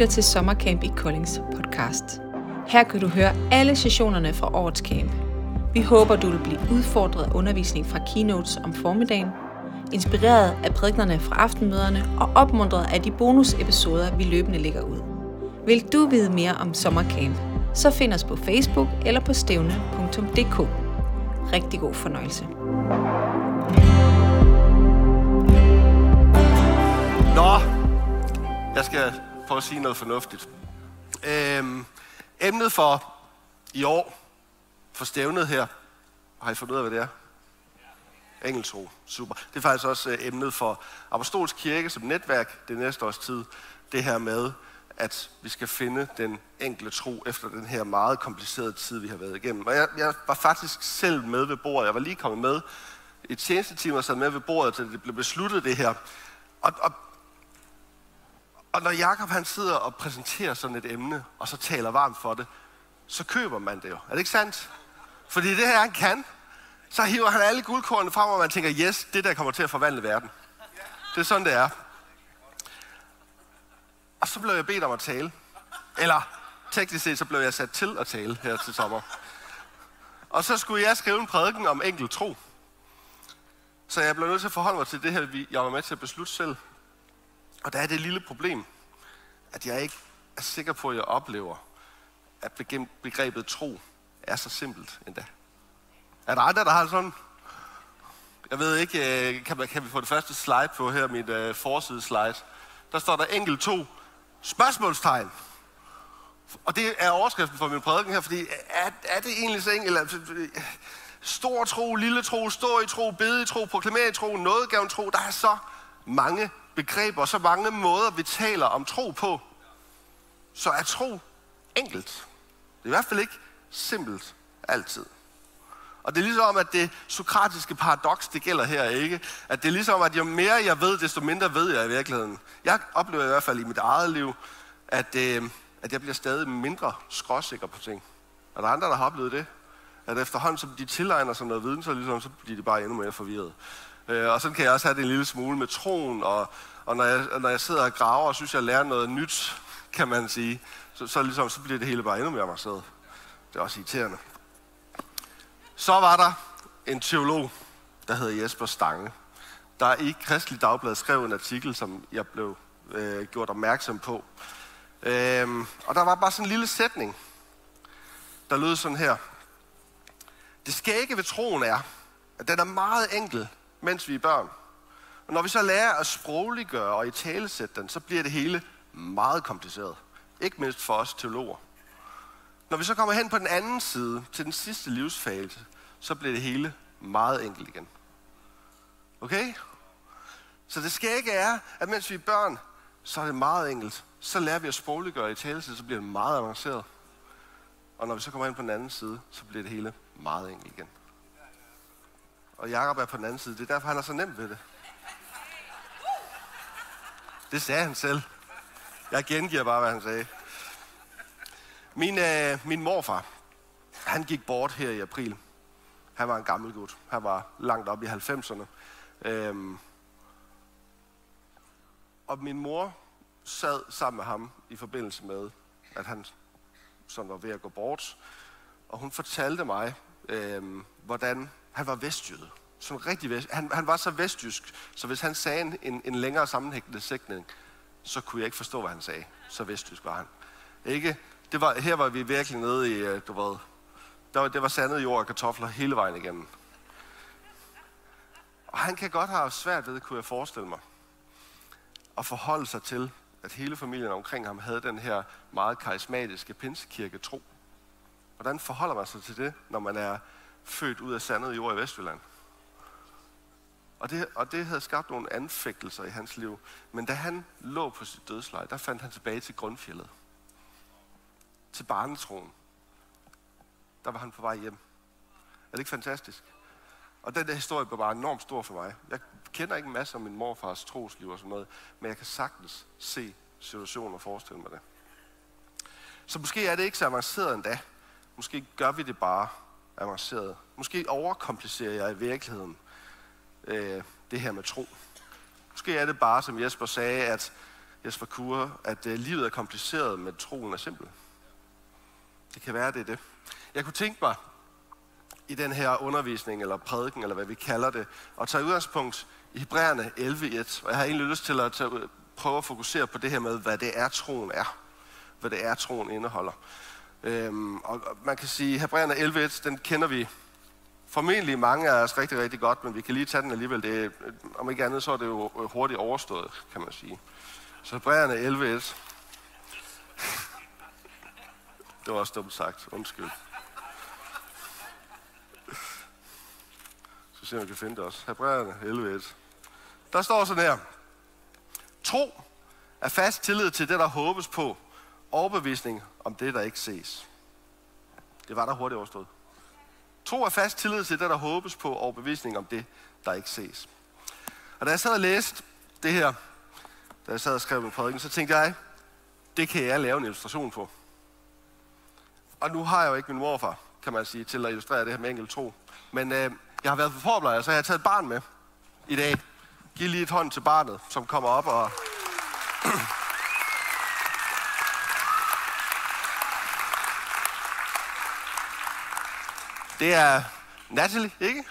lytter til Sommercamp i Koldings podcast. Her kan du høre alle sessionerne fra årets camp. Vi håber, du vil blive udfordret af undervisning fra keynotes om formiddagen, inspireret af prædiknerne fra aftenmøderne og opmuntret af de bonusepisoder, vi løbende lægger ud. Vil du vide mere om Sommercamp, så find os på Facebook eller på stævne.dk. Rigtig god fornøjelse. Nå, jeg skal prøve at sige noget fornuftigt. Øhm, emnet for i år, for stævnet her, har I fundet ud af, hvad det er? Engeltro. Super. Det er faktisk også øh, emnet for Apostolsk Kirke som netværk det næste års tid. Det her med, at vi skal finde den enkle tro efter den her meget komplicerede tid, vi har været igennem. Og jeg, jeg var faktisk selv med ved bordet. Jeg var lige kommet med i tjenestetimer, og sad med ved bordet, til det blev besluttet det her. Og, og, og når Jakob han sidder og præsenterer sådan et emne, og så taler varmt for det, så køber man det jo. Er det ikke sandt? Fordi det her han kan, så hiver han alle guldkornene frem, og man tænker, yes, det der kommer til at forvandle verden. Det er sådan, det er. Og så blev jeg bedt om at tale. Eller teknisk set, så blev jeg sat til at tale her til sommer. Og så skulle jeg skrive en prædiken om enkelt tro. Så jeg blev nødt til at forholde mig til det her, jeg var med til at beslutte selv. Og der er det lille problem, at jeg ikke er sikker på, at jeg oplever, at begrebet tro er så simpelt endda. Er der andre, der har sådan? Jeg ved ikke, øh, kan, kan, kan vi få det første slide på her, mit uh, forside slide. Der står der enkelt to spørgsmålstegn. Og det er overskriften for min prædiken her, fordi er, er det egentlig så enkelt? Stor tro, lille tro, stå i tro, bede i tro, proklamere i tro, nådegaven tro. Der er så mange begreber, så mange måder, vi taler om tro på. Så er tro enkelt. Det er i hvert fald ikke simpelt altid. Og det er ligesom, at det sokratiske paradoks, det gælder her ikke. At det er ligesom, at jo mere jeg ved, desto mindre ved jeg i virkeligheden. Jeg oplever i hvert fald i mit eget liv, at, øh, at jeg bliver stadig mindre skråsikker på ting. Er der andre, der har oplevet det? At efterhånden, som de tilegner sig noget viden, så, ligesom, så bliver de bare endnu mere forvirret. Øh, og sådan kan jeg også have det en lille smule med troen, og, og når, jeg, når jeg sidder og graver og synes, jeg lærer noget nyt, kan man sige, så, så, ligesom, så bliver det hele bare endnu mere avanceret. Det er også irriterende. Så var der en teolog, der hedder Jesper Stange, der i Kristelig Dagblad skrev en artikel, som jeg blev øh, gjort opmærksom på. Øhm, og der var bare sådan en lille sætning, der lød sådan her. Det skægge ved troen er, at den er meget enkel, mens vi er børn. Og når vi så lærer at sprogliggøre og i talesætte den, så bliver det hele meget kompliceret. Ikke mindst for os teologer. Når vi så kommer hen på den anden side, til den sidste livsfase, så bliver det hele meget enkelt igen. Okay? Så det skal ikke er, at mens vi er børn, så er det meget enkelt. Så lærer vi at sprogliggøre i talesæt, så bliver det meget avanceret. Og når vi så kommer ind på den anden side, så bliver det hele meget enkelt igen. Og Jakob er på den anden side. Det er derfor, han er så nem ved det. Det sagde han selv. Jeg gengiver bare, hvad han sagde. Min, øh, min morfar, han gik bort her i april. Han var en gammel gut. Han var langt op i 90'erne. Øhm, og min mor sad sammen med ham i forbindelse med, at han sådan var ved at gå bort. Og hun fortalte mig, øh, hvordan han var vestjyde. Sådan rigtig vest. Han, han var så vestjysk, så hvis han sagde en, en, en længere sammenhængende sætning, så kunne jeg ikke forstå, hvad han sagde. Så vestjysk var han. Ikke? Det var, her var vi virkelig nede i, øh, du ved, der var, det var sandet jord og kartofler hele vejen igennem. Og han kan godt have svært ved, kunne jeg forestille mig, at forholde sig til, at hele familien omkring ham havde den her meget karismatiske pinsekirke tro. Hvordan forholder man sig til det, når man er født ud af sandet jord i Vestjylland? Og det, og det havde skabt nogle anfægtelser i hans liv. Men da han lå på sit dødsleje, der fandt han tilbage til grundfjellet. Til barnetroen. Der var han på vej hjem. Er det ikke fantastisk? Og den der historie blev bare enormt stor for mig. Jeg kender ikke en masse om min morfars trosliv og sådan noget, men jeg kan sagtens se situationen og forestille mig det. Så måske er det ikke så avanceret endda. Måske gør vi det bare avanceret. Måske overkomplicerer jeg i virkeligheden øh, det her med tro. Måske er det bare, som Jesper sagde, at Jesper Kure, at øh, livet er kompliceret, men troen er simpel. Det kan være, det er det. Jeg kunne tænke mig i den her undervisning, eller prædiken, eller hvad vi kalder det, at tage udgangspunkt i Hebræerne 11.1. Og jeg har egentlig lyst til at tage, prøve at fokusere på det her med, hvad det er, troen er. Hvad det er, troen indeholder. Øhm, og man kan sige, at Hebræerne 11.1, den kender vi formentlig mange af os rigtig, rigtig godt, men vi kan lige tage den alligevel. Det om ikke andet, så er det jo øh, hurtigt overstået, kan man sige. Så Hebræerne 11.1. Det var også dumt sagt. Undskyld. Så se, om vi kan finde det også. Hebræerne 11.1. Der står sådan her. Tro er fast tillid til det, der håbes på. Overbevisning om det, der ikke ses. Det var der hurtigt overstået. Tro er fast tillid til det, der håbes på. Overbevisning om det, der ikke ses. Og da jeg sad og læste det her, da jeg sad og skrev min prædiken, så tænkte jeg, det kan jeg lave en illustration på. Og nu har jeg jo ikke min morfar, kan man sige, til at illustrere det her med enkelt tro. Men øh, jeg har været på forblejer, så jeg har taget et barn med i dag. Giv lige et hånd til barnet, som kommer op og... Det er Natalie, ikke?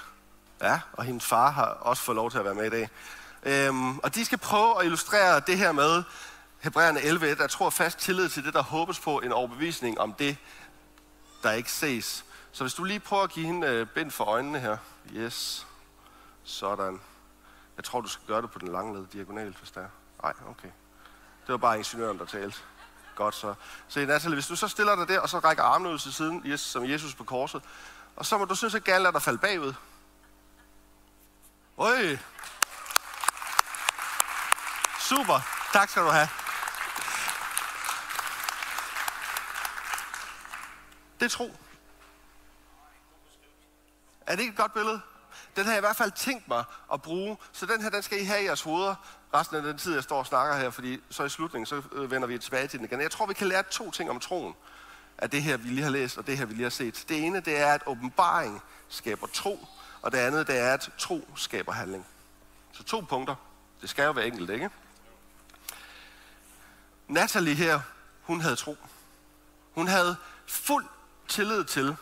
Ja, og hendes far har også fået lov til at være med i dag. Øhm, og de skal prøve at illustrere det her med Hebræerne 11, Jeg tror fast tillid til det, der håbes på en overbevisning om det, der ikke ses. Så hvis du lige prøver at give hende øh, bind for øjnene her. Yes. Sådan. Jeg tror, du skal gøre det på den lange led diagonalt, hvis der er. Nej, okay. Det var bare ingeniøren, der talte. Godt så. Se, Natalie, hvis du så stiller dig der, og så rækker armene ud til siden, yes, som Jesus på korset, og så må du synes, at galt er der falde bagud. Øj. Super. Tak skal du have. Det er tro. Er det ikke et godt billede? Den har jeg i hvert fald tænkt mig at bruge, så den her, den skal I have i jeres hoveder resten af den tid, jeg står og snakker her, fordi så i slutningen, så øh, vender vi tilbage til den igen. Jeg tror, vi kan lære to ting om troen af det her, vi lige har læst, og det her, vi lige har set. Det ene, det er, at åbenbaring skaber tro, og det andet, det er, at tro skaber handling. Så to punkter. Det skal jo være enkelt, ikke? Natalie her, hun havde tro. Hun havde fuld tillid til,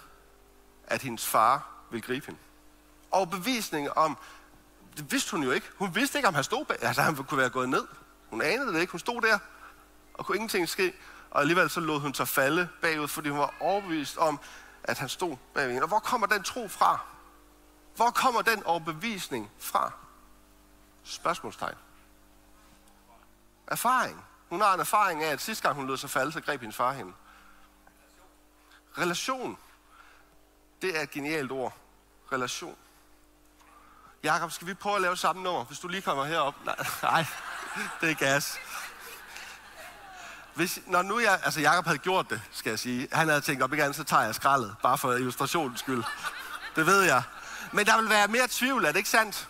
at hendes far ville gribe hende. Og bevisning om, det vidste hun jo ikke. Hun vidste ikke, om han stod bag. Altså, han kunne være gået ned. Hun anede det ikke. Hun stod der, og kunne ingenting ske. Og alligevel så lod hun sig falde bagud, fordi hun var overbevist om, at han stod bag hende. Og hvor kommer den tro fra? Hvor kommer den overbevisning fra? Spørgsmålstegn. Erfaring. Hun har en erfaring af, at sidste gang hun lod sig falde, så greb hendes far hende. Relation. Det er et genialt ord. Relation. Jakob, skal vi prøve at lave samme nummer, hvis du lige kommer herop? Nej, nej det er gas. Hvis, når nu jeg, altså Jakob havde gjort det, skal jeg sige. Han havde tænkt, op igen, så tager jeg skraldet, bare for illustrationens skyld. Det ved jeg. Men der vil være mere tvivl, er det ikke sandt?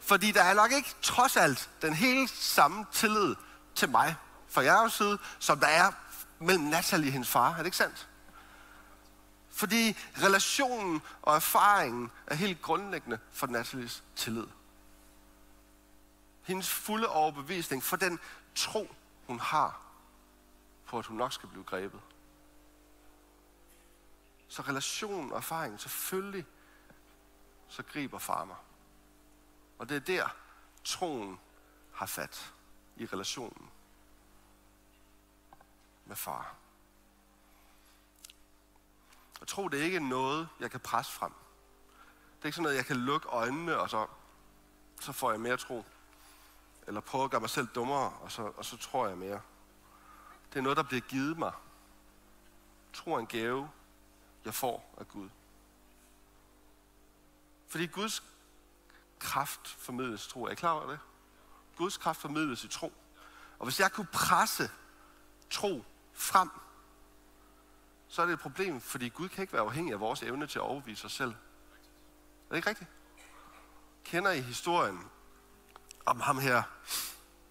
Fordi der er nok ikke trods alt den hele samme tillid til mig fra jeres side, som der er mellem Natalie og hendes far. Er det ikke sandt? Fordi relationen og erfaringen er helt grundlæggende for Natalies tillid. Hendes fulde overbevisning for den tro, hun har på, at hun nok skal blive grebet. Så relationen og erfaringen, selvfølgelig, så griber far mig. Og det er der, troen har fat i relationen med far. Og tro, det er ikke noget, jeg kan presse frem. Det er ikke sådan noget, jeg kan lukke øjnene, og så, så får jeg mere tro. Eller prøve at gøre mig selv dummere, og så, og så tror jeg mere. Det er noget, der bliver givet mig. Tro er en gave, jeg får af Gud. Fordi Guds kraft formidles tro. Er I klar over det? Guds kraft formidles i tro. Og hvis jeg kunne presse tro frem, så er det et problem, fordi Gud kan ikke være afhængig af vores evne til at overbevise os selv. Er det ikke rigtigt? Kender I historien om ham her,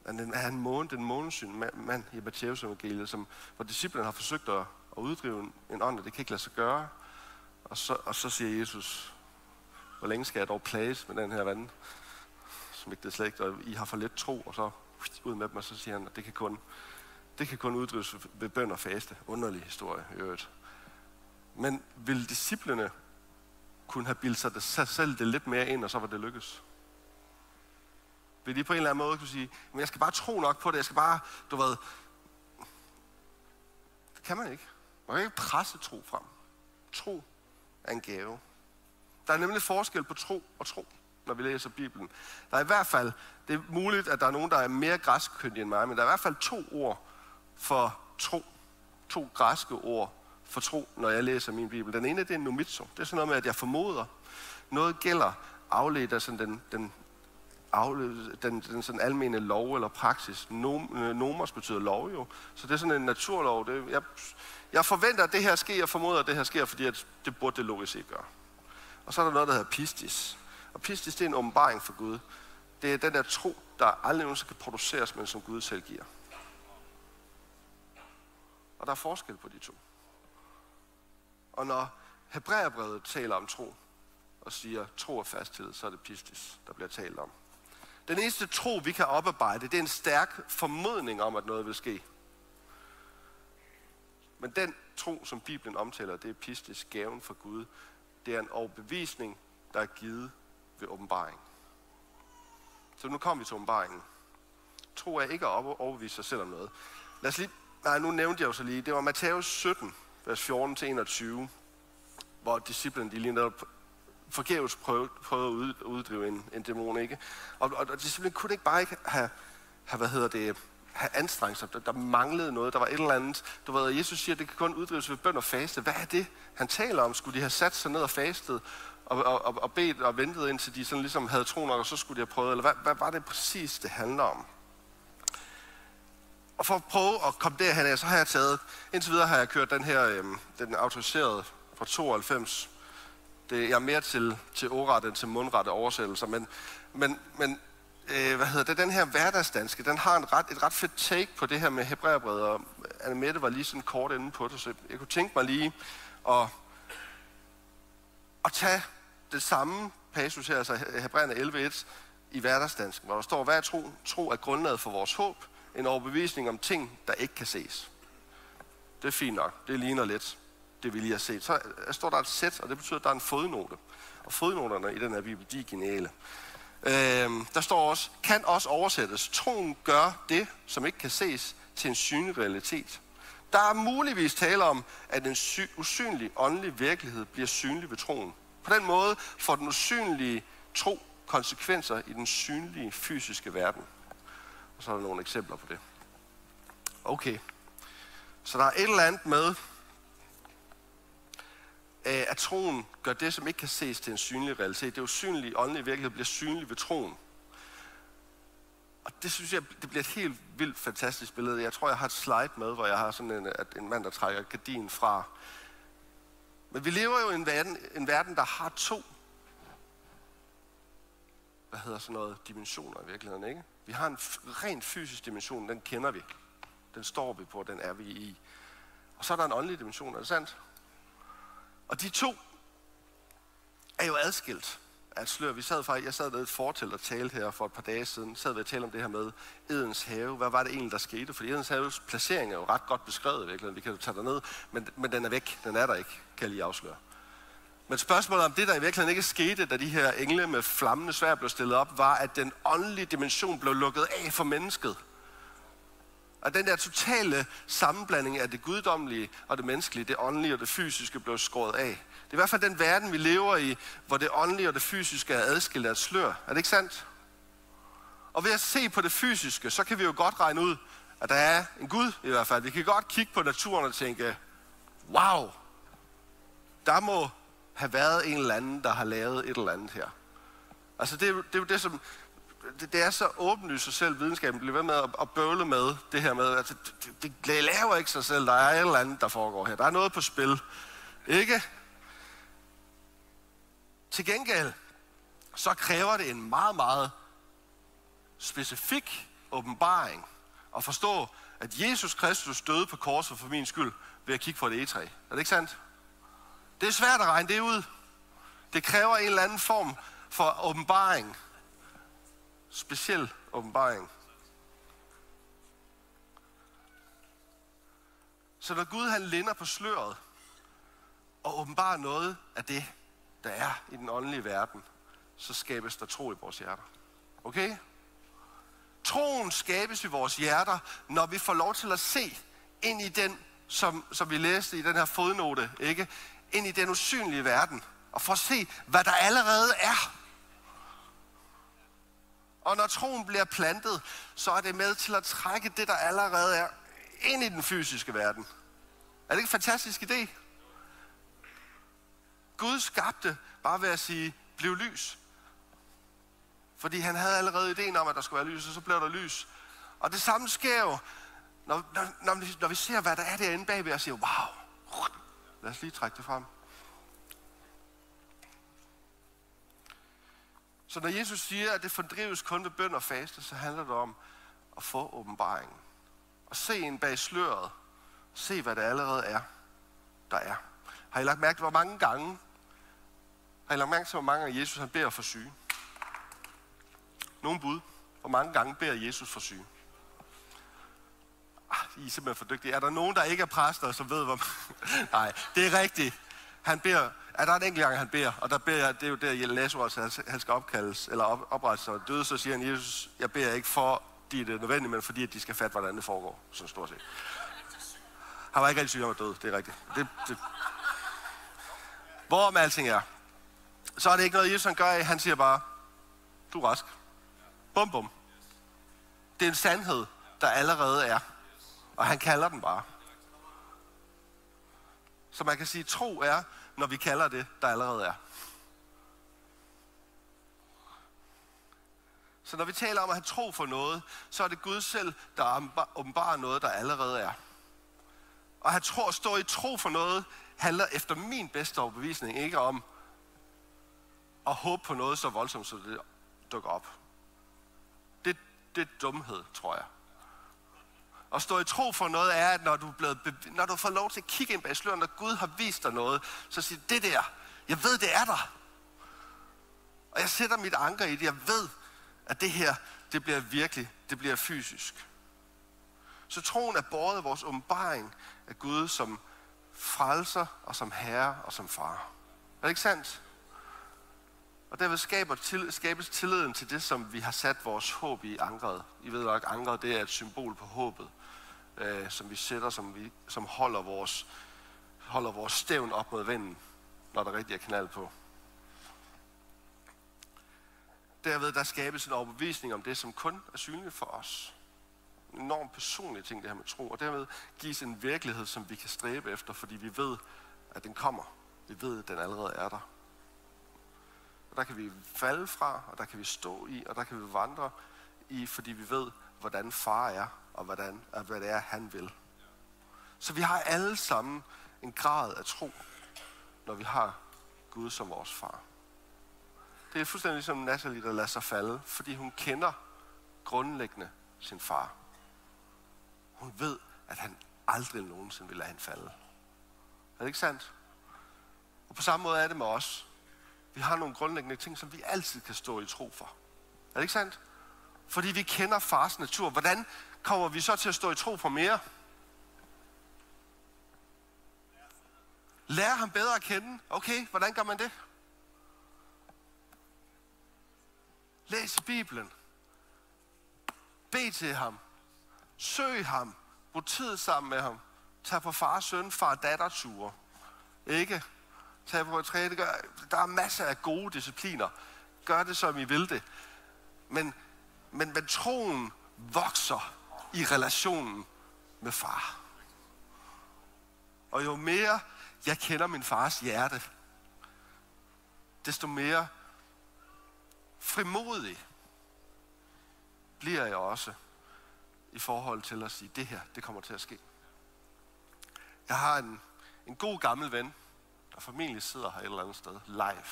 han er en måne, den månesyn mand i Matteus evangeliet, som, hvor disciplen har forsøgt at, at uddrive en ånd, og det kan ikke lade sig gøre. Og så, og så siger Jesus, hvor længe skal jeg dog plages med den her vand, som ikke det er slet ikke, og I har for lidt tro, og så ud med dem, og så siger han, at det kan kun, det kan kun uddrives ved bøn og faste. Underlig historie i øvrigt. Men vil disciplene kunne have bildt sig, det, selv det lidt mere ind, og så var det lykkes? Vil de på en eller anden måde kunne sige, men jeg skal bare tro nok på det, jeg skal bare, du ved, det kan man ikke. Man kan ikke presse tro frem. Tro er en gave. Der er nemlig forskel på tro og tro, når vi læser Bibelen. Der er i hvert fald, det er muligt, at der er nogen, der er mere græskkyndige end mig, men der er i hvert fald to ord for tro. To græske ord for tro, når jeg læser min Bibel. Den ene det er numitso. Det er sådan noget med, at jeg formoder, noget gælder afledt af sådan den, den, afledt, den, den sådan almene lov eller praksis. Nom, øh, nomos betyder lov jo. Så det er sådan en naturlov. Det, jeg, jeg forventer, at det her sker, jeg formoder, at det her sker, fordi at det burde det logisk ikke gøre. Og så er der noget, der hedder pistis. Og pistis, det er en åbenbaring for Gud. Det er den der tro, der aldrig nogensinde kan produceres, men som Gud selv giver. Og der er forskel på de to. Og når Hebræerbrevet taler om tro, og siger tro og fasthed, så er det pistis, der bliver talt om. Den eneste tro, vi kan oparbejde, det er en stærk formodning om, at noget vil ske. Men den tro, som Bibelen omtaler, det er pistis, gaven fra Gud. Det er en overbevisning, der er givet ved åbenbaring. Så nu kommer vi til åbenbaringen. Tro er ikke at overbevise sig selv om noget. Lad os lige, nej, nu nævnte jeg jo så lige, det var Matthæus 17, vers 14-21, hvor disciplen de lige netop forgæves prøvet, prøvet at uddrive en, en dæmon, ikke? Og, og, og simpelthen kunne ikke bare ikke have, have hvad hedder det, have anstrengt sig. Der, der manglede noget. Der var et eller andet. Du ved, Jesus siger, at det kan kun uddrives ved bøn og faste. Hvad er det, han taler om? Skulle de have sat sig ned og fastet og, og, og, og bedt og ventet indtil de sådan ligesom havde tro nok, og så skulle de have prøvet? Eller hvad, hvad var det præcis, det handler om? Og for at prøve at komme derhen af, så har jeg taget, indtil videre har jeg kørt den her, øh, den autoriserede fra 92. Det, øh, jeg er mere til, til ordret end til mundrette oversættelser, men, men, men øh, hvad hedder det, den her hverdagsdanske, den har en ret, et ret fedt take på det her med hebræerbrevet, og Annemette var lige sådan kort inde på det, så jeg kunne tænke mig lige at, at tage det samme passus her, altså Hebræerne 11.1 i hverdagsdansken, hvor der står, hvad er tro? Tro er grundlaget for vores håb, en overbevisning om ting, der ikke kan ses. Det er fint nok. Det ligner lidt det, vi lige har set. Så står der et sæt, og det betyder, at der er en fodnote. Og fodnoterne i den her bibel, de er geniale. Øhm, der står også, kan også oversættes. Troen gør det, som ikke kan ses, til en synlig realitet. Der er muligvis tale om, at en sy- usynlig åndelig virkelighed bliver synlig ved troen. På den måde får den usynlige tro konsekvenser i den synlige fysiske verden. Og så er der nogle eksempler på det. Okay. Så der er et eller andet med, Øh, at troen gør det, som ikke kan ses til en synlig realitet. Det usynlige åndelige virkelighed bliver synlig ved troen. Og det synes jeg, det bliver et helt vildt fantastisk billede. Jeg tror, jeg har et slide med, hvor jeg har sådan en, at en mand, der trækker gardinen fra. Men vi lever jo i en verden, en verden, der har to hvad hedder sådan noget, dimensioner i virkeligheden, ikke? Vi har en rent fysisk dimension, den kender vi. Den står vi på, den er vi i. Og så er der en åndelig dimension, er det sandt? Og de to er jo adskilt at slør. Vi sad faktisk, jeg sad ved et fortæl og talte her for et par dage siden, sad ved at tale om det her med Edens have. Hvad var det egentlig, der skete? Fordi Edens haves placering er jo ret godt beskrevet i virkeligheden. Vi kan jo tage ned, men, men den er væk. Den er der ikke, kan jeg lige afsløre. Men spørgsmålet om det, der i virkeligheden ikke skete, da de her engle med flammende svær blev stillet op, var, at den åndelige dimension blev lukket af for mennesket. Og den der totale sammenblanding af det guddommelige og det menneskelige, det åndelige og det fysiske blev skåret af. Det er i hvert fald den verden, vi lever i, hvor det åndelige og det fysiske er adskilt af et slør. Er det ikke sandt? Og ved at se på det fysiske, så kan vi jo godt regne ud, at der er en Gud i hvert fald. Vi kan godt kigge på naturen og tænke, wow, der må have været en eller anden, der har lavet et eller andet her. Altså det er, det er jo det, som det, det er så åbenlyst sig selv, videnskaben bliver ved med at, at bøvle med det her med, at det, det, det laver ikke sig selv, der er et eller andet, der foregår her. Der er noget på spil. Ikke? Til gengæld, så kræver det en meget, meget specifik åbenbaring at forstå, at Jesus Kristus døde på korset for min skyld ved at kigge på det egetræ. Er det ikke sandt? Det er svært at regne det ud. Det kræver en eller anden form for åbenbaring speciel åbenbaring. Så når Gud han linder på sløret og åbenbarer noget af det, der er i den åndelige verden, så skabes der tro i vores hjerter. Okay? Troen skabes i vores hjerter, når vi får lov til at se ind i den, som, som vi læste i den her fodnote, ikke? Ind i den usynlige verden, og får se, hvad der allerede er. Og når troen bliver plantet, så er det med til at trække det, der allerede er, ind i den fysiske verden. Er det ikke en fantastisk idé? Gud skabte bare ved at sige, bliv lys. Fordi han havde allerede ideen om, at der skulle være lys, og så blev der lys. Og det samme sker jo, når, når, når, vi, når vi ser, hvad der er derinde bagved, og siger, wow, lad os lige trække det frem. Så når Jesus siger, at det fordrives kun ved bøn og faste, så handler det om at få åbenbaringen. Og se en bag sløret. Se, hvad det allerede er, der er. Har I lagt mærke til, hvor mange gange, har I lagt mærke til, hvor mange gange Jesus han beder for syge? Nogle bud. Hvor mange gange beder Jesus for syge? Ah, I er simpelthen for dygtige. Er der nogen, der ikke er præster, som ved, hvor... Nej, det er rigtigt. Han beder, er der en enkelt gang, han beder, og der beder jeg, det er jo der, Lazarus, altså, han skal opkaldes, eller op, oprettes sig døde, så siger han, Jesus, jeg beder ikke for, de det er nødvendigt, men fordi at de skal fatte, hvordan det foregår, så stort set. Han var ikke rigtig syg, han var død, det er rigtigt. Det, det. Hvorom alting er, så er det ikke noget, Jesus han gør af. Han siger bare, du er rask. Bum, bum. Det er en sandhed, der allerede er. Og han kalder den bare. Så man kan sige, tro er, når vi kalder det, der allerede er. Så når vi taler om at have tro for noget, så er det Gud selv, der åbenbarer noget, der allerede er. Og at have tro, stå i tro for noget, handler efter min bedste overbevisning ikke om at håbe på noget så voldsomt, så det dukker op. Det, det er dumhed, tror jeg. At stå i tro for noget er, at når du, er blevet, når du får lov til at kigge ind bag sløret, når Gud har vist dig noget, så siger det der, jeg ved, det er der. Og jeg sætter mit anker i det. Jeg ved, at det her, det bliver virkelig, det bliver fysisk. Så troen er båret af vores åbenbaring af Gud som frelser og som herre og som far. Er det ikke sandt? Og derved skaber til, skabes tilliden til det, som vi har sat vores håb i ankeret. I ved nok, ankeret det er et symbol på håbet, øh, som vi sætter, som, vi, som holder, vores, holder vores stævn op mod vinden, når der rigtig er knald på. Derved der skabes en overbevisning om det, som kun er synligt for os. En enorm personlig ting, det her med tro. Og dermed gives en virkelighed, som vi kan stræbe efter, fordi vi ved, at den kommer. Vi ved, at den allerede er der. Og der kan vi falde fra, og der kan vi stå i, og der kan vi vandre i, fordi vi ved, hvordan far er, og hvordan, og hvad det er, han vil. Så vi har alle sammen en grad af tro, når vi har Gud som vores far. Det er fuldstændig ligesom Natalie, der lader sig falde, fordi hun kender grundlæggende sin far. Hun ved, at han aldrig nogensinde vil lade hende falde. Er det ikke sandt? Og på samme måde er det med os. Vi har nogle grundlæggende ting, som vi altid kan stå i tro for. Er det ikke sandt? Fordi vi kender fars natur. Hvordan kommer vi så til at stå i tro for mere? Lær ham bedre at kende. Okay, hvordan gør man det? Læs Bibelen. Bed til ham. Søg ham. Brug tid sammen med ham. Tag på far, søn, far, datter ture. Ikke? Tag på træne. Der er masser af gode discipliner. Gør det, som I vil det. Men, men, men troen vokser i relationen med far. Og jo mere jeg kender min fars hjerte, desto mere frimodig bliver jeg også i forhold til at sige, det her, det kommer til at ske. Jeg har en, en god gammel ven, der formentlig sidder her et eller andet sted, live,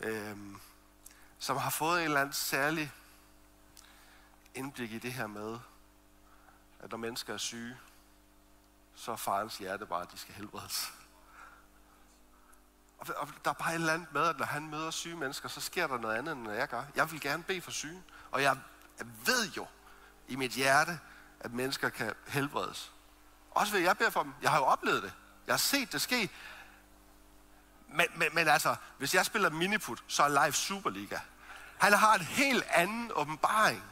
øhm, som har fået en eller anden særlig indblik i det her med, at når mennesker er syge, så er farens hjerte bare, at de skal helbredes. Og, og der er bare et eller andet med, at når han møder syge mennesker, så sker der noget andet, end når jeg gør. Jeg vil gerne bede for syge. Og jeg ved jo i mit hjerte, at mennesker kan helbredes. Også ved, jeg beder for dem. Jeg har jo oplevet det. Jeg har set det ske. Men, men, men altså, hvis jeg spiller miniput, så er live Superliga. Han har en helt anden åbenbaring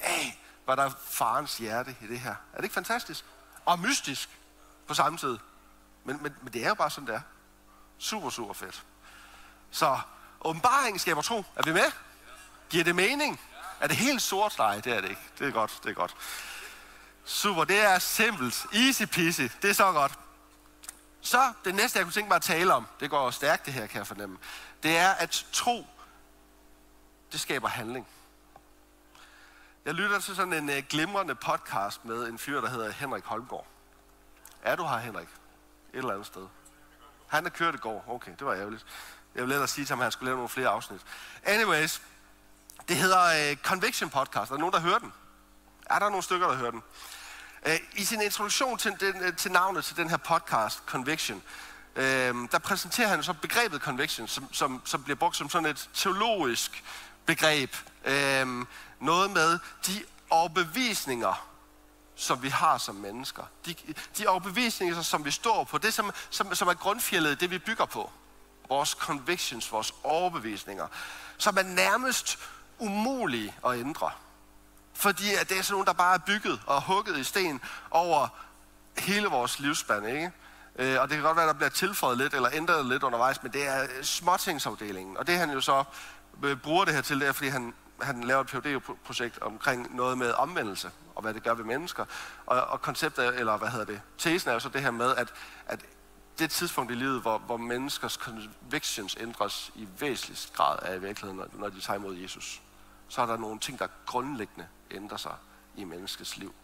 af, hvad der er farens hjerte i det her. Er det ikke fantastisk? Og mystisk på samme tid. Men, men, men det er jo bare sådan, det er. Super, super fedt. Så åbenbaringen skaber tro. Er vi med? Giver det mening? Er det helt sort? Nej, det er det ikke. Det er godt, det er godt. Super, det er simpelt. Easy peasy. Det er så godt. Så det næste, jeg kunne tænke mig at tale om, det går stærkt det her, kan jeg fornemme, det er, at tro, det skaber handling. Jeg lytter til sådan en uh, glimrende podcast med en fyr, der hedder Henrik Holmgaard. Er du her, Henrik? Et eller andet sted. Han er kørt i går. Okay, det var ærgerligt. Jeg vil ellers sige til ham, at han skulle lave nogle flere afsnit. Anyways, det hedder uh, Conviction Podcast. Er der nogen, der hører den? Er der nogle stykker, der hører den? Øh, I sin introduktion til, den, øh, til navnet til den her podcast, Conviction, øh, der præsenterer han så begrebet conviction, som, som, som bliver brugt som sådan et teologisk begreb. Øh, noget med de overbevisninger, som vi har som mennesker. De, de overbevisninger, som vi står på. Det, som, som, som er grundfjellet, det vi bygger på. Vores convictions, vores overbevisninger. Som er nærmest umulige at ændre. Fordi at det er sådan nogle, der bare er bygget og hugget i sten over hele vores livsspand, ikke? Øh, og det kan godt være, der bliver tilføjet lidt eller ændret lidt undervejs, men det er øh, småtingsafdelingen. Og det han jo så øh, bruger det her til, det er, fordi han, han laver et phd projekt omkring noget med omvendelse, og hvad det gør ved mennesker. Og, og konceptet, eller hvad hedder det, tesen er jo så det her med, at, at det tidspunkt i livet, hvor, hvor menneskers convictions ændres i væsentlig grad af i virkeligheden, når, når de tager imod Jesus. Så er der nogle ting, der grundlæggende ændrer sig i menneskets liv.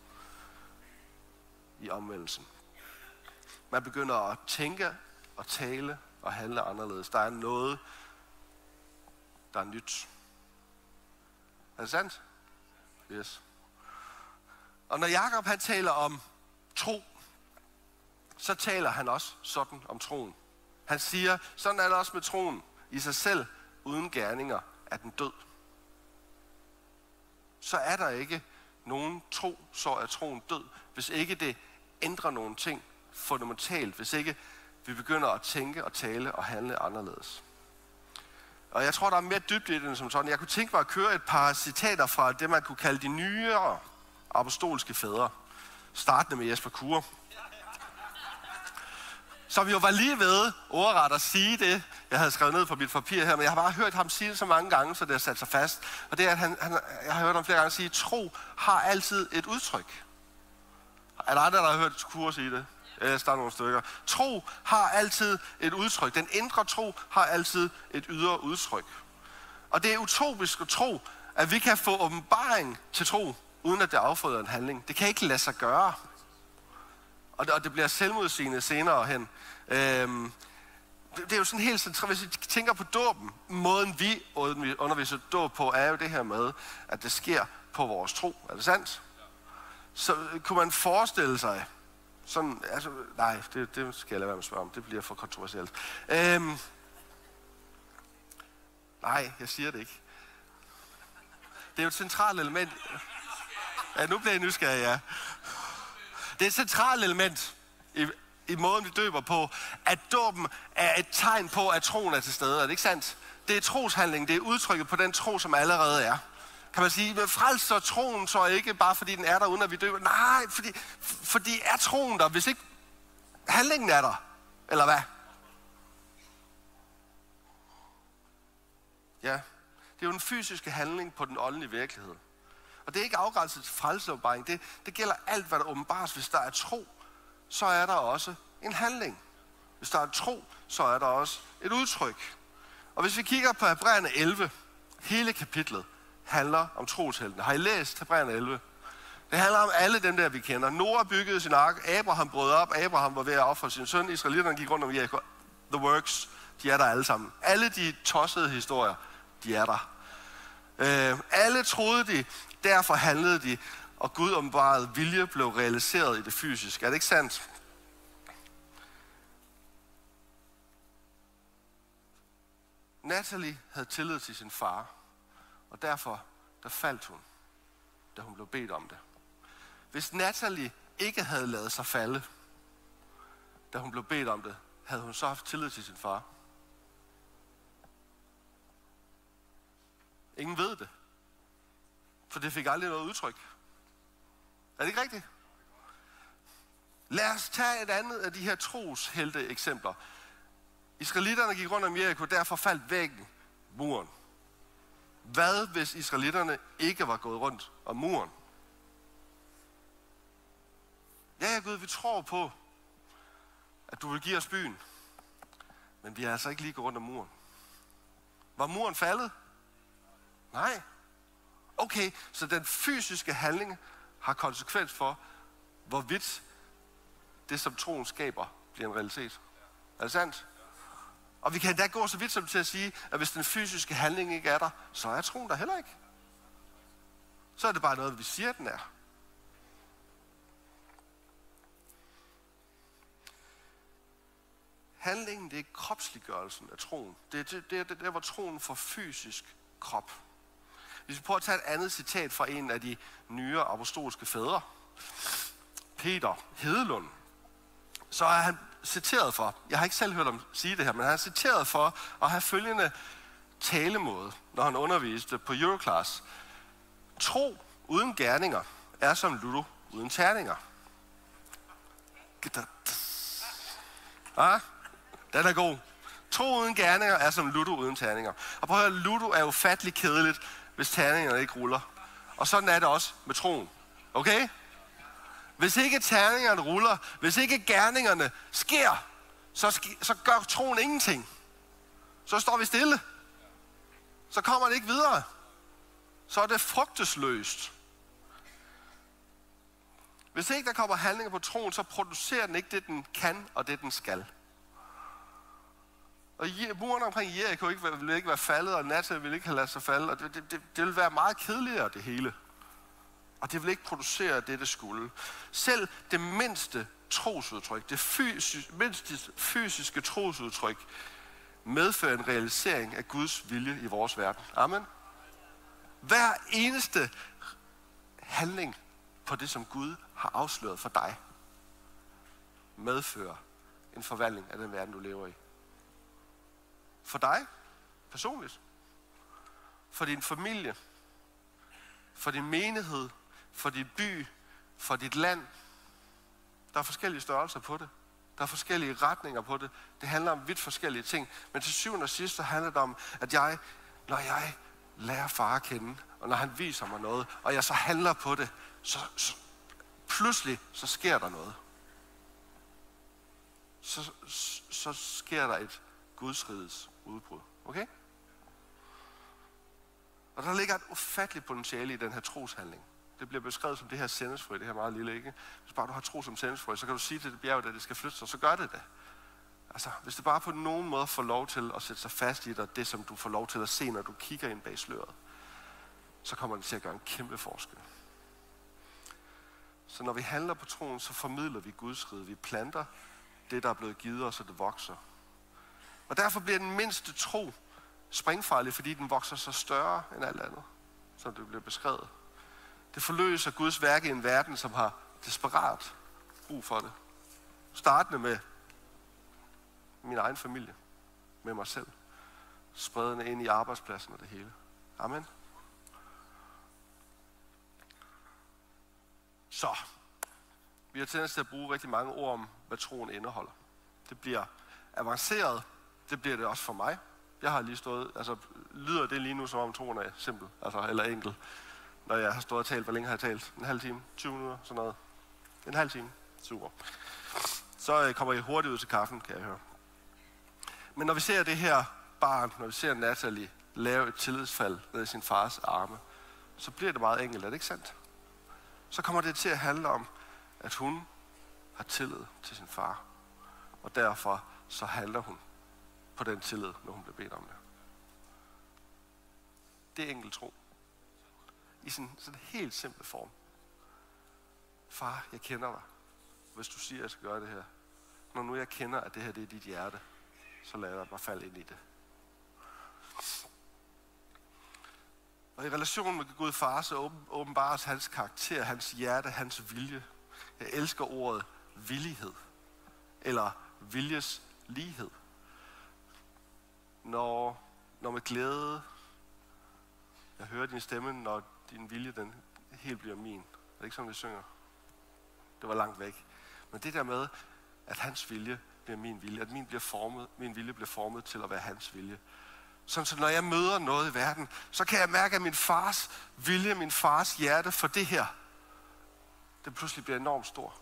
I omvendelsen. Man begynder at tænke og tale og handle anderledes. Der er noget, der er nyt. Er det sandt? Yes. Og når Jakob han taler om tro, så taler han også sådan om troen. Han siger, sådan er det også med troen. I sig selv, uden gerninger, er den død. Så er der ikke nogen tro, så er troen død. Hvis ikke det ændrer nogle ting fundamentalt. Hvis ikke vi begynder at tænke og tale og handle anderledes. Og jeg tror, der er mere dybt i det som sådan. Jeg kunne tænke mig at køre et par citater fra det, man kunne kalde de nyere apostolske fædre. Startende med Jesper Kure. Som jo var lige ved ordret at sige det, jeg havde skrevet ned på mit papir her, men jeg har bare hørt ham sige det så mange gange, så det har sat sig fast. Og det er, at han, han, jeg har hørt ham flere gange sige, tro har altid et udtryk. Er der andre, der har hørt Kur sige det? Ja, der er nogle stykker. Tro har altid et udtryk. Den indre tro har altid et ydre udtryk. Og det er utopisk at tro, at vi kan få åbenbaring til tro, uden at det afføder en handling. Det kan ikke lade sig gøre. Og det, og det bliver selvmodsigende senere hen. Øhm, det, det er jo sådan helt centralt, hvis vi tænker på dåben, måden vi underviser dåb på, er jo det her med, at det sker på vores tro. Er det sandt? Så øh, kunne man forestille sig, sådan, altså, nej, det, det skal jeg lade være med at spørge om. Det bliver for kontroversielt. Øhm, nej, jeg siger det ikke. Det er jo et centralt element. Ja, nu bliver jeg nysgerrig, ja. Det er et centralt element i, i måden, vi døber på, at dåben er et tegn på, at troen er til stede. Er det ikke sandt? Det er troshandling, det er udtrykket på den tro, som allerede er kan man sige, men frelser troen så ikke bare fordi den er der, uden at vi døber. Nej, fordi, fordi er troen der, hvis ikke handlingen er der? Eller hvad? Ja, det er jo den fysiske handling på den åndelige virkelighed. Og det er ikke afgrænset til frelseåbenbaring. Det, det gælder alt, hvad der åbenbares. Hvis der er tro, så er der også en handling. Hvis der er tro, så er der også et udtryk. Og hvis vi kigger på Hebræerne 11, hele kapitlet, handler om trosheltene. Har I læst Hebræerne 11? Det handler om alle dem der, vi kender. Noah byggede sin ark, Abraham brød op, Abraham var ved at ofre sin søn, Israelitterne gik rundt om Jericho. The works, de er der alle sammen. Alle de tossede historier, de er der. Øh, alle troede de, derfor handlede de, og Gud åbenbarede vilje blev realiseret i det fysiske. Er det ikke sandt? Natalie havde tillid til sin far. Og derfor, der faldt hun, da hun blev bedt om det. Hvis Natalie ikke havde lavet sig falde, da hun blev bedt om det, havde hun så haft tillid til sin far? Ingen ved det. For det fik aldrig noget udtryk. Er det ikke rigtigt? Lad os tage et andet af de her troshelte eksempler. Israelitterne gik rundt om Jericho, derfor faldt væggen, muren. Hvad hvis israelitterne ikke var gået rundt om muren? Ja, Gud, vi tror på, at du vil give os byen. Men vi er altså ikke lige gået rundt om muren. Var muren faldet? Nej. Okay, så den fysiske handling har konsekvens for, hvorvidt det, som troen skaber, bliver en realitet. Er det sandt? Og vi kan da gå så vidt som til at sige, at hvis den fysiske handling ikke er der, så er troen der heller ikke. Så er det bare noget, vi siger, at den er. Handlingen, det er kropsliggørelsen af troen. Det er det, det, er det der, hvor troen får fysisk krop. Hvis vi prøver at tage et andet citat fra en af de nyere apostolske fædre, Peter Hedelund, så er han citeret for, jeg har ikke selv hørt ham sige det her, men han er citeret for at have følgende talemåde, når han underviste på Euroclass. Tro uden gerninger er som ludo uden terninger. Ah, den er god. Tro uden gerninger er som ludo uden terninger. Og prøv at høre, ludo er ufattelig kedeligt, hvis terningerne ikke ruller. Og sådan er det også med troen. Okay? Hvis ikke terningerne ruller, hvis ikke gerningerne sker, så, sk- så gør troen ingenting. Så står vi stille. Så kommer det ikke videre. Så er det frugtesløst. Hvis ikke der kommer handlinger på troen, så producerer den ikke det, den kan og det, den skal. Og muren omkring Jericho ikke, ville ikke være faldet, og Nata ville ikke have ladet sig falde, og det, det, det, det ville være meget kedeligere, det hele. Og det vil ikke producere det, det skulle. Selv det mindste trosudtryk, det fysisk, mindste fysiske trosudtryk, medfører en realisering af Guds vilje i vores verden. Amen. Hver eneste handling på det, som Gud har afsløret for dig, medfører en forvandling af den verden, du lever i. For dig personligt. For din familie. For din menighed. For din by. For dit land. Der er forskellige størrelser på det. Der er forskellige retninger på det. Det handler om vidt forskellige ting. Men til syvende og sidst så handler det om, at jeg, når jeg lærer far at kende, og når han viser mig noget, og jeg så handler på det, så, så pludselig så sker der noget. Så, så, så sker der et Guds rides udbrud. Okay? Og der ligger et ufatteligt potentiale i den her troshandling. Det bliver beskrevet som det her sendesfrø, det her meget lille, ikke? Hvis bare du har tro som sendesfrø, så kan du sige til det bjerg, at det skal flytte sig, så gør det det. Altså, hvis det bare på nogen måde får lov til at sætte sig fast i dig, det som du får lov til at se, når du kigger ind bag sløret, så kommer det til at gøre en kæmpe forskel. Så når vi handler på troen, så formidler vi Guds rige. Vi planter det, der er blevet givet os, så det vokser. Og derfor bliver den mindste tro springfarlig, fordi den vokser så større end alt andet, som det bliver beskrevet. Det forløser Guds værk i en verden, som har desperat brug for det. Startende med min egen familie, med mig selv. Spredende ind i arbejdspladsen og det hele. Amen. Så, vi har tendens til at bruge rigtig mange ord om, hvad troen indeholder. Det bliver avanceret, det bliver det også for mig. Jeg har lige stået, altså lyder det lige nu som om troen er simpel, altså eller enkel. Når jeg har stået og talt, hvor længe har jeg talt? En halv time? 20 minutter? Sådan noget. En halv time. Super. Så øh, kommer I hurtigt ud til kaffen, kan jeg høre. Men når vi ser det her barn, når vi ser Natalie lave et tillidsfald ned i sin fars arme, så bliver det meget enkelt, er det ikke sandt? Så kommer det til at handle om, at hun har tillid til sin far. Og derfor så handler hun på den tillid, når hun bliver bedt om det. Det er enkelt tro. I sådan, sådan en helt simpel form. Far, jeg kender dig. Hvis du siger, at jeg skal gøre det her. Når nu jeg kender, at det her det er dit hjerte, så lader jeg mig falde ind i det. Og i relationen med Gud far, så åbenbares hans karakter, hans hjerte, hans vilje Jeg elsker ordet villighed. Eller viljes lighed. Når, når med glæde, jeg hører din stemme, når din vilje den helt bliver min. Er det ikke sådan, vi synger? Det var langt væk. Men det der med, at hans vilje bliver min vilje, at min, bliver formet, min vilje bliver formet til at være hans vilje. Sådan så når jeg møder noget i verden, så kan jeg mærke, at min fars vilje, min fars hjerte for det her, det pludselig bliver enormt stor.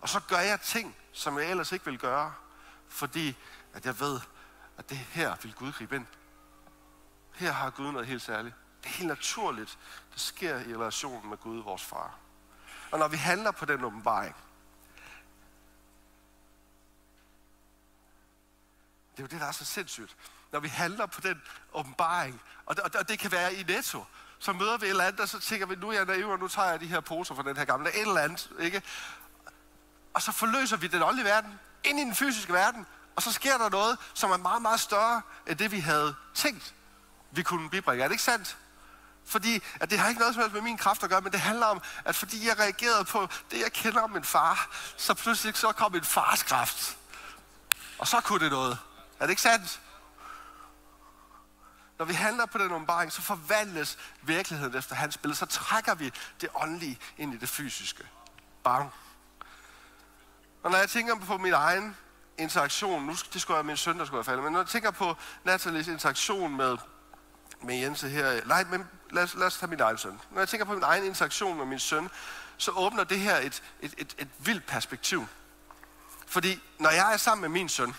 Og så gør jeg ting, som jeg ellers ikke vil gøre, fordi at jeg ved, at det her vil Gud gribe ind. Her har Gud noget helt særligt. Det er helt naturligt, det sker i relationen med Gud, vores far. Og når vi handler på den åbenbaring, det er jo det, der er så sindssygt. Når vi handler på den åbenbaring, og det, og det kan være i netto, så møder vi et eller andet, og så tænker vi, nu er jeg naiv, og nu tager jeg de her poser fra den her gamle, et eller andet, ikke? Og så forløser vi den åndelige verden ind i den fysiske verden, og så sker der noget, som er meget, meget større end det, vi havde tænkt, vi kunne bibringe. Er det ikke sandt? Fordi at det har ikke noget som helst med min kraft at gøre, men det handler om, at fordi jeg reagerede på det, jeg kender om min far, så pludselig så kom en fars kraft. Og så kunne det noget. Er det ikke sandt? Når vi handler på den åbenbaring, så forvandles virkeligheden efter hans billede. Så trækker vi det åndelige ind i det fysiske. Bang. Og når jeg tænker på min egen interaktion, nu det skulle være min søn, der skulle være faldet, men når jeg tænker på Nathalies interaktion med, med Jense her, nej, men lad os, lad os tage min egen søn. Når jeg tænker på min egen interaktion med min søn, så åbner det her et, et, et, et vildt perspektiv. Fordi når jeg er sammen med min søn,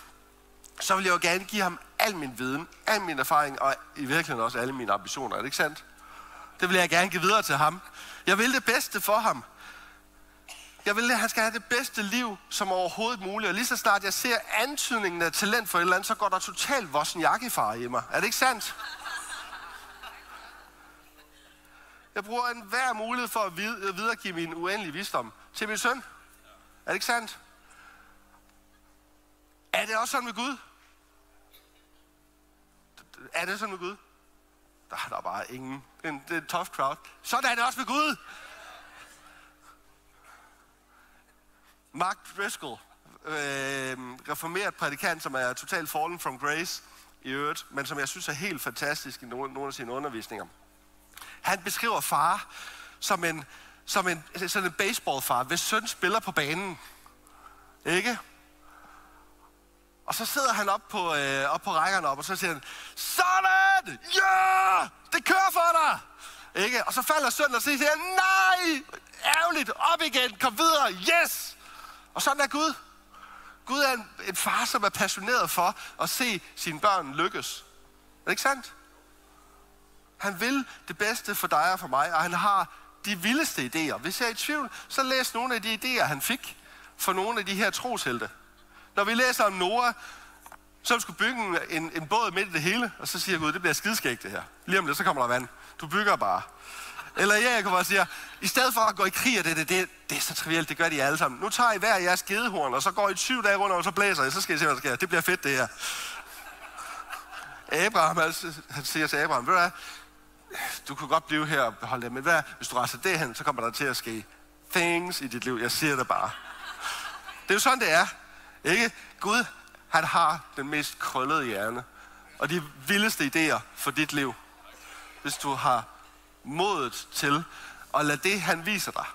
så vil jeg jo gerne give ham al min viden, al min erfaring, og i virkeligheden også alle mine ambitioner. Er det ikke sandt? Det vil jeg gerne give videre til ham. Jeg vil det bedste for ham. Jeg vil, at han skal have det bedste liv som overhovedet muligt. Og lige så snart jeg ser antydningen af talent for et eller andet, så går der totalt vossen jakkefar i mig. Er det ikke sandt? Jeg bruger enhver mulighed for at videregive min uendelige visdom til min søn. Er det ikke sandt? Er det også sådan med Gud? Er det sådan med Gud? Der er der bare ingen. Det er en tough crowd. Sådan er det også med Gud. Mark Driscoll, øh, reformeret prædikant, som er totalt fallen from grace i øvrigt, men som jeg synes er helt fantastisk i nogle, nogle af sine undervisninger. Han beskriver far som en, som en, sådan en baseballfar, hvis søn spiller på banen. Ikke? Og så sidder han op på, øh, op på rækkerne op, og så siger han, sådan! Ja! Yeah! Det kører for dig! Ikke? Og så falder sønnen, og så siger han, nej! Ærgerligt! Op igen! Kom videre! Yes! Og sådan er Gud. Gud er en, en far, som er passioneret for at se sine børn lykkes. Er det ikke sandt? Han vil det bedste for dig og for mig, og han har de vildeste idéer. Hvis jeg er i tvivl, så læs nogle af de idéer, han fik for nogle af de her troshelte. Når vi læser om Noah, som skulle bygge en, en båd midt i det hele, og så siger Gud, det bliver skidskægt det her. Lige om lidt, så kommer der vand. Du bygger bare. Eller jeg kan i stedet for at gå i krig, det, det, det, det er så trivielt, det gør de alle sammen. Nu tager I hver jeres gedehorn, og så går I syv dage rundt, og så blæser I, så skal I se, hvad der sker. Det bliver fedt, det her. Abraham, altså, han siger til Abraham, ved du hvad, du kunne godt blive her og beholde det, men hvad, hvis du rejser derhen, så kommer der til at ske things i dit liv. Jeg siger det bare. Det er jo sådan, det er. Ikke? Gud, han har den mest krøllede hjerne. Og de vildeste idéer for dit liv. Hvis du har modet til at lade det, han viser dig,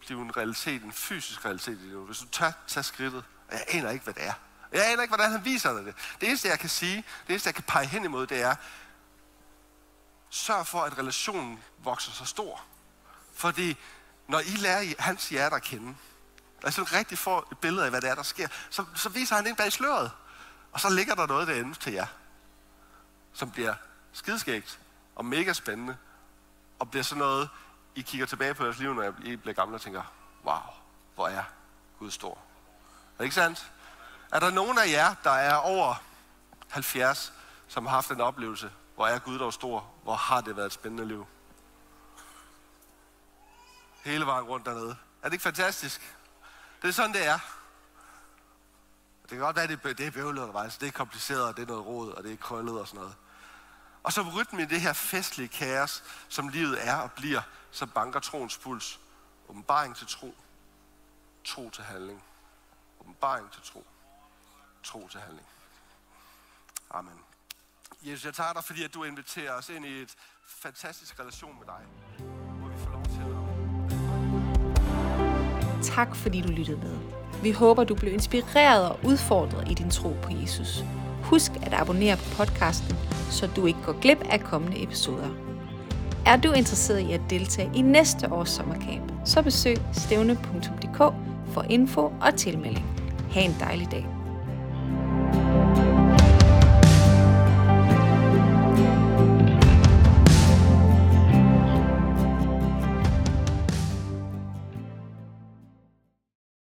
blive en realitet, en fysisk realitet i det. Hvis du tør tage skridtet, og jeg aner ikke, hvad det er. Jeg aner ikke, hvordan han viser dig det. Det eneste, jeg kan sige, det eneste, jeg kan pege hen imod, det er, sørg for, at relationen vokser så stor. Fordi når I lærer hans hjerte at kende, altså rigtig får et billede af, hvad det er, der sker, så, så viser han ind bag sløret. Og så ligger der noget derinde til jer, som bliver skideskægt og mega spændende, og bliver sådan noget, I kigger tilbage på jeres liv, når I bliver gamle og tænker, wow, hvor er Gud stor. Er det ikke sandt? Er der nogen af jer, der er over 70, som har haft en oplevelse, hvor er Gud dog stor, hvor har det været et spændende liv? Hele vejen rundt dernede. Er det ikke fantastisk? Det er sådan, det er. Det kan godt være, det er, det er bøvlet undervejs. Det er kompliceret, og det er noget rod, og det er krøllet og sådan noget. Og så rytmen i det her festlige kaos, som livet er og bliver, så banker troens puls Åbenbaring til tro. Tro til handling. Åbenbaring til tro. Tro til handling. Amen. Jesus, jeg takker dig, fordi at du inviterer os ind i et fantastisk relation med dig, hvor vi får lov til at... Tak fordi du lyttede med. Vi håber, du blev inspireret og udfordret i din tro på Jesus. Husk at abonnere på podcasten, så du ikke går glip af kommende episoder. Er du interesseret i at deltage i næste års sommercamp, så besøg stævne.dk for info og tilmelding. Ha' en dejlig dag.